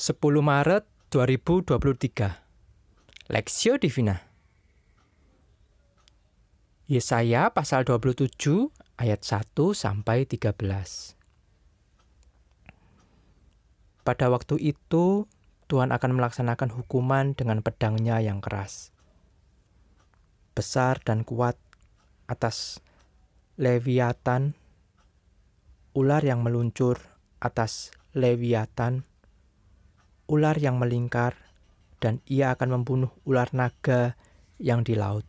10 Maret 2023 Lexio Divina. Yesaya pasal 27 ayat 1 sampai 13 Pada waktu itu Tuhan akan melaksanakan hukuman dengan pedangnya yang keras besar dan kuat atas Leviatan ular yang meluncur atas Leviatan ular yang melingkar, dan ia akan membunuh ular naga yang di laut.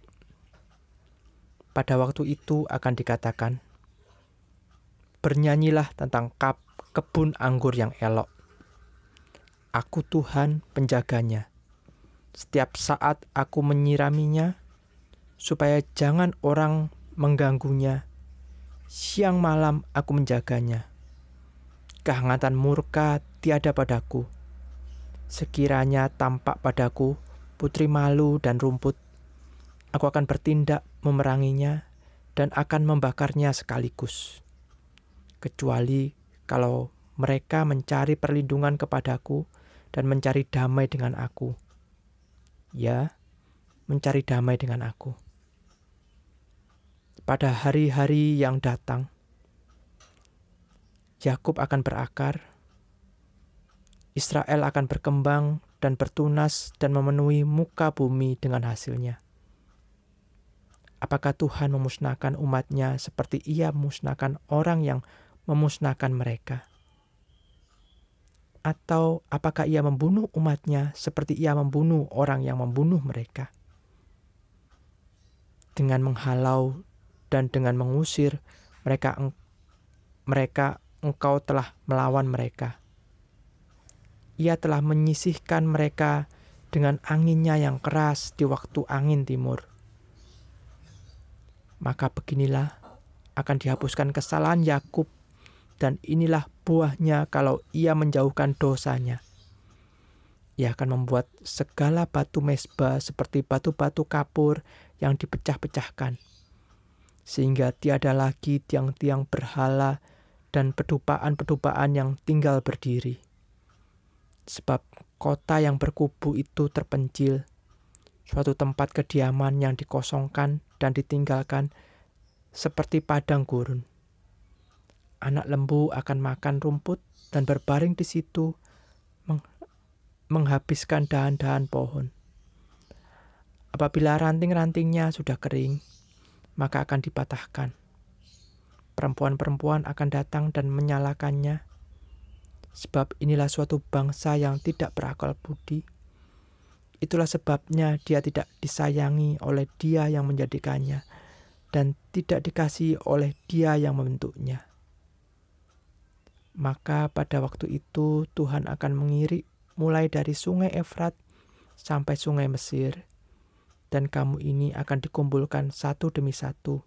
Pada waktu itu akan dikatakan, Bernyanyilah tentang kap kebun anggur yang elok. Aku Tuhan penjaganya. Setiap saat aku menyiraminya, supaya jangan orang mengganggunya. Siang malam aku menjaganya. Kehangatan murka tiada padaku Sekiranya tampak padaku putri malu dan rumput, aku akan bertindak memeranginya dan akan membakarnya sekaligus. Kecuali kalau mereka mencari perlindungan kepadaku dan mencari damai dengan aku. Ya, mencari damai dengan aku. Pada hari-hari yang datang, Yakub akan berakar Israel akan berkembang dan bertunas dan memenuhi muka bumi dengan hasilnya. Apakah Tuhan memusnahkan umatnya seperti ia memusnahkan orang yang memusnahkan mereka? Atau apakah ia membunuh umatnya seperti ia membunuh orang yang membunuh mereka? Dengan menghalau dan dengan mengusir mereka mereka engkau telah melawan mereka ia telah menyisihkan mereka dengan anginnya yang keras di waktu angin timur. Maka beginilah akan dihapuskan kesalahan Yakub dan inilah buahnya kalau ia menjauhkan dosanya. Ia akan membuat segala batu mesbah seperti batu-batu kapur yang dipecah-pecahkan. Sehingga tiada lagi tiang-tiang berhala dan pedupaan-pedupaan yang tinggal berdiri sebab kota yang berkubu itu terpencil, suatu tempat kediaman yang dikosongkan dan ditinggalkan seperti padang gurun. Anak lembu akan makan rumput dan berbaring di situ meng menghabiskan dahan-dahan pohon. Apabila ranting-rantingnya sudah kering, maka akan dipatahkan. Perempuan-perempuan akan datang dan menyalakannya sebab inilah suatu bangsa yang tidak berakal budi. Itulah sebabnya dia tidak disayangi oleh dia yang menjadikannya, dan tidak dikasih oleh dia yang membentuknya. Maka pada waktu itu Tuhan akan mengirik mulai dari sungai Efrat sampai sungai Mesir, dan kamu ini akan dikumpulkan satu demi satu,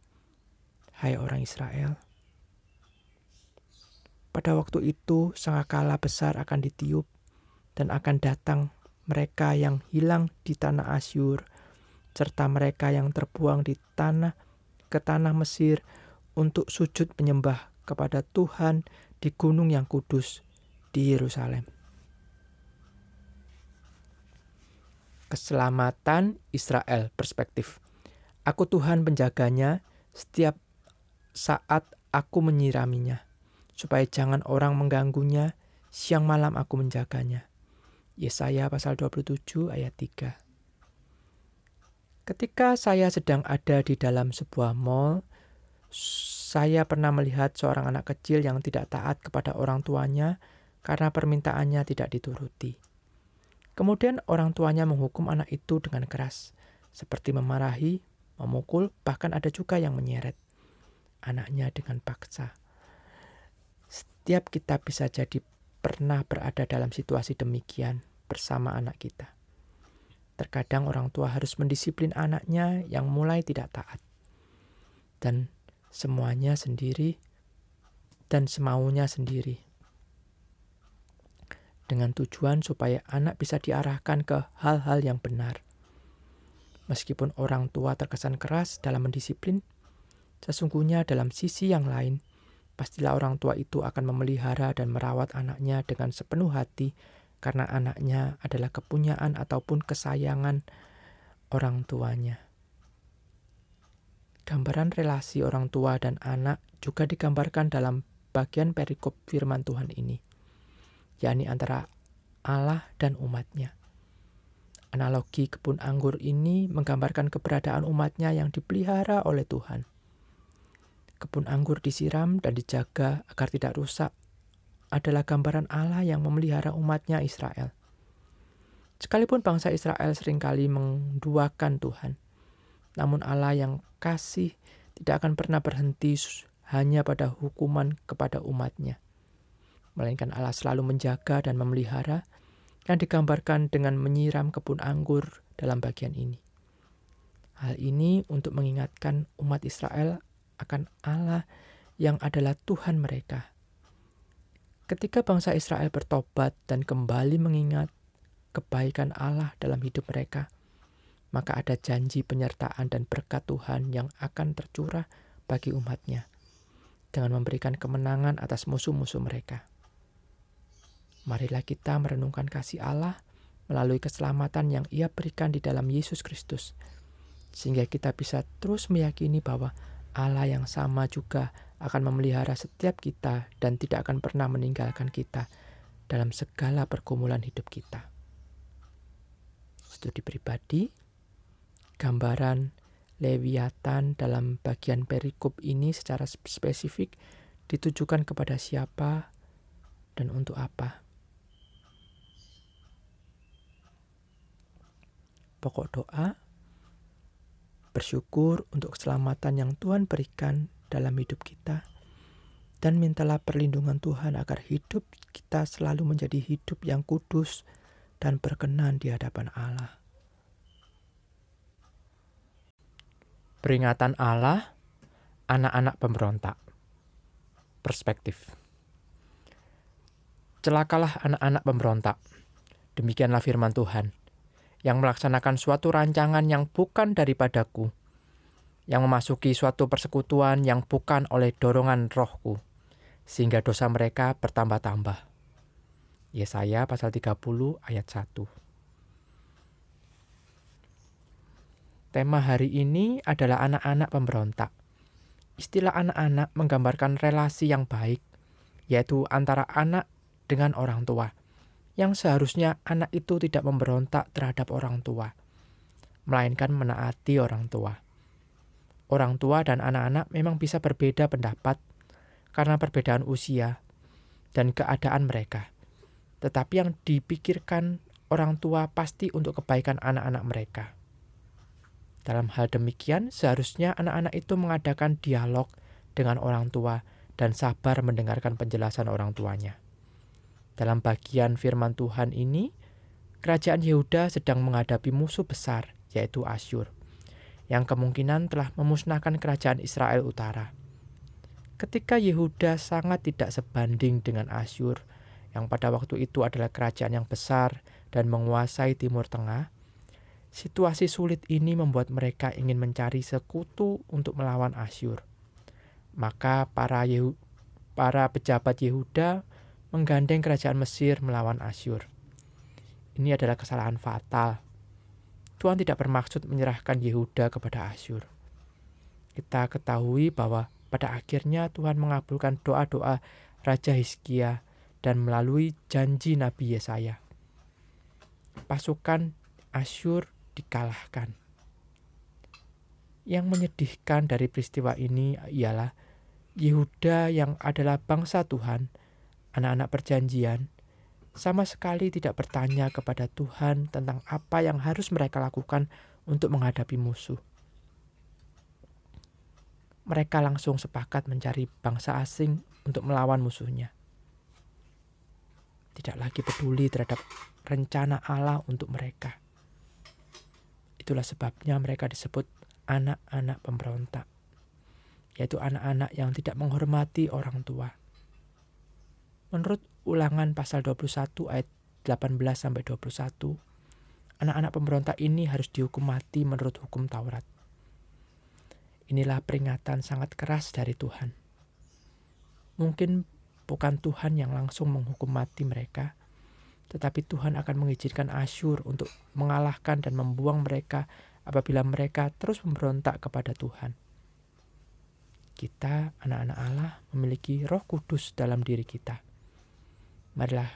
hai orang Israel. Pada waktu itu, sangkakala besar akan ditiup, dan akan datang mereka yang hilang di tanah Asyur, serta mereka yang terbuang di tanah ke tanah Mesir untuk sujud menyembah kepada Tuhan di gunung yang kudus di Yerusalem. Keselamatan Israel perspektif. Aku Tuhan penjaganya setiap saat aku menyiraminya supaya jangan orang mengganggunya, siang malam aku menjaganya. Yesaya pasal 27 ayat 3. Ketika saya sedang ada di dalam sebuah mall, saya pernah melihat seorang anak kecil yang tidak taat kepada orang tuanya karena permintaannya tidak dituruti. Kemudian orang tuanya menghukum anak itu dengan keras, seperti memarahi, memukul, bahkan ada juga yang menyeret anaknya dengan paksa. Setiap kita bisa jadi pernah berada dalam situasi demikian bersama anak kita. Terkadang orang tua harus mendisiplin anaknya yang mulai tidak taat. Dan semuanya sendiri dan semaunya sendiri. Dengan tujuan supaya anak bisa diarahkan ke hal-hal yang benar. Meskipun orang tua terkesan keras dalam mendisiplin, sesungguhnya dalam sisi yang lain – pastilah orang tua itu akan memelihara dan merawat anaknya dengan sepenuh hati karena anaknya adalah kepunyaan ataupun kesayangan orang tuanya. Gambaran relasi orang tua dan anak juga digambarkan dalam bagian perikop firman Tuhan ini, yakni antara Allah dan umatnya. Analogi kebun anggur ini menggambarkan keberadaan umatnya yang dipelihara oleh Tuhan. Kebun anggur disiram dan dijaga agar tidak rusak adalah gambaran Allah yang memelihara umatnya Israel. Sekalipun bangsa Israel sering kali menduakan Tuhan, namun Allah yang kasih tidak akan pernah berhenti hanya pada hukuman kepada umatnya. Melainkan Allah selalu menjaga dan memelihara yang digambarkan dengan menyiram kebun anggur dalam bagian ini. Hal ini untuk mengingatkan umat Israel akan Allah yang adalah Tuhan mereka. Ketika bangsa Israel bertobat dan kembali mengingat kebaikan Allah dalam hidup mereka, maka ada janji penyertaan dan berkat Tuhan yang akan tercurah bagi umatnya dengan memberikan kemenangan atas musuh-musuh mereka. Marilah kita merenungkan kasih Allah melalui keselamatan yang ia berikan di dalam Yesus Kristus, sehingga kita bisa terus meyakini bahwa Allah yang sama juga akan memelihara setiap kita dan tidak akan pernah meninggalkan kita dalam segala pergumulan hidup kita. Studi pribadi, gambaran Leviathan dalam bagian perikop ini secara spesifik ditujukan kepada siapa dan untuk apa. Pokok doa, bersyukur untuk keselamatan yang Tuhan berikan dalam hidup kita, dan mintalah perlindungan Tuhan agar hidup kita selalu menjadi hidup yang kudus dan berkenan di hadapan Allah. Peringatan Allah, anak-anak pemberontak. Perspektif. Celakalah anak-anak pemberontak. Demikianlah firman Tuhan, yang melaksanakan suatu rancangan yang bukan daripadaku, yang memasuki suatu persekutuan yang bukan oleh dorongan rohku, sehingga dosa mereka bertambah-tambah. Yesaya pasal 30 ayat 1. Tema hari ini adalah anak-anak pemberontak. Istilah anak-anak menggambarkan relasi yang baik, yaitu antara anak dengan orang tua, yang seharusnya anak itu tidak memberontak terhadap orang tua, melainkan menaati orang tua. Orang tua dan anak-anak memang bisa berbeda pendapat karena perbedaan usia dan keadaan mereka. Tetapi yang dipikirkan orang tua pasti untuk kebaikan anak-anak mereka. Dalam hal demikian, seharusnya anak-anak itu mengadakan dialog dengan orang tua dan sabar mendengarkan penjelasan orang tuanya. Dalam bagian firman Tuhan ini, kerajaan Yehuda sedang menghadapi musuh besar, yaitu Asyur, yang kemungkinan telah memusnahkan kerajaan Israel Utara. Ketika Yehuda sangat tidak sebanding dengan Asyur, yang pada waktu itu adalah kerajaan yang besar dan menguasai Timur Tengah, Situasi sulit ini membuat mereka ingin mencari sekutu untuk melawan Asyur. Maka para Yehu, para pejabat Yehuda menggandeng kerajaan Mesir melawan Asyur. Ini adalah kesalahan fatal. Tuhan tidak bermaksud menyerahkan Yehuda kepada Asyur. Kita ketahui bahwa pada akhirnya Tuhan mengabulkan doa-doa Raja Hizkia dan melalui janji Nabi Yesaya. Pasukan Asyur dikalahkan. Yang menyedihkan dari peristiwa ini ialah Yehuda yang adalah bangsa Tuhan, anak-anak perjanjian, sama sekali tidak bertanya kepada Tuhan tentang apa yang harus mereka lakukan untuk menghadapi musuh. Mereka langsung sepakat mencari bangsa asing untuk melawan musuhnya. Tidak lagi peduli terhadap rencana Allah untuk mereka. Itulah sebabnya mereka disebut anak-anak pemberontak, yaitu anak-anak yang tidak menghormati orang tua. Menurut ulangan pasal 21 ayat 18 sampai 21, anak-anak pemberontak ini harus dihukum mati menurut hukum Taurat. Inilah peringatan sangat keras dari Tuhan. Mungkin bukan Tuhan yang langsung menghukum mati mereka, tetapi Tuhan akan mengizinkan Asyur untuk mengalahkan dan membuang mereka apabila mereka terus memberontak kepada Tuhan. Kita, anak-anak Allah, memiliki Roh Kudus dalam diri kita. Marilah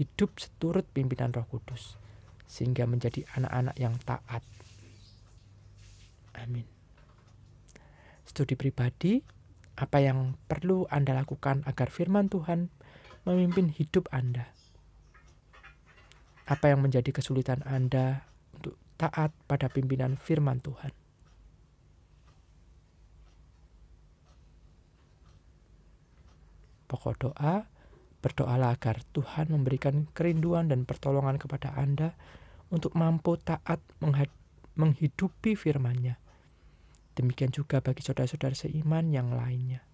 hidup seturut pimpinan Roh Kudus, sehingga menjadi anak-anak yang taat. Amin. Studi pribadi, apa yang perlu Anda lakukan agar firman Tuhan memimpin hidup Anda? Apa yang menjadi kesulitan Anda untuk taat pada pimpinan firman Tuhan? Pokok doa, berdoalah agar Tuhan memberikan kerinduan dan pertolongan kepada Anda untuk mampu taat menghidupi firman-Nya. Demikian juga bagi saudara-saudara seiman yang lainnya.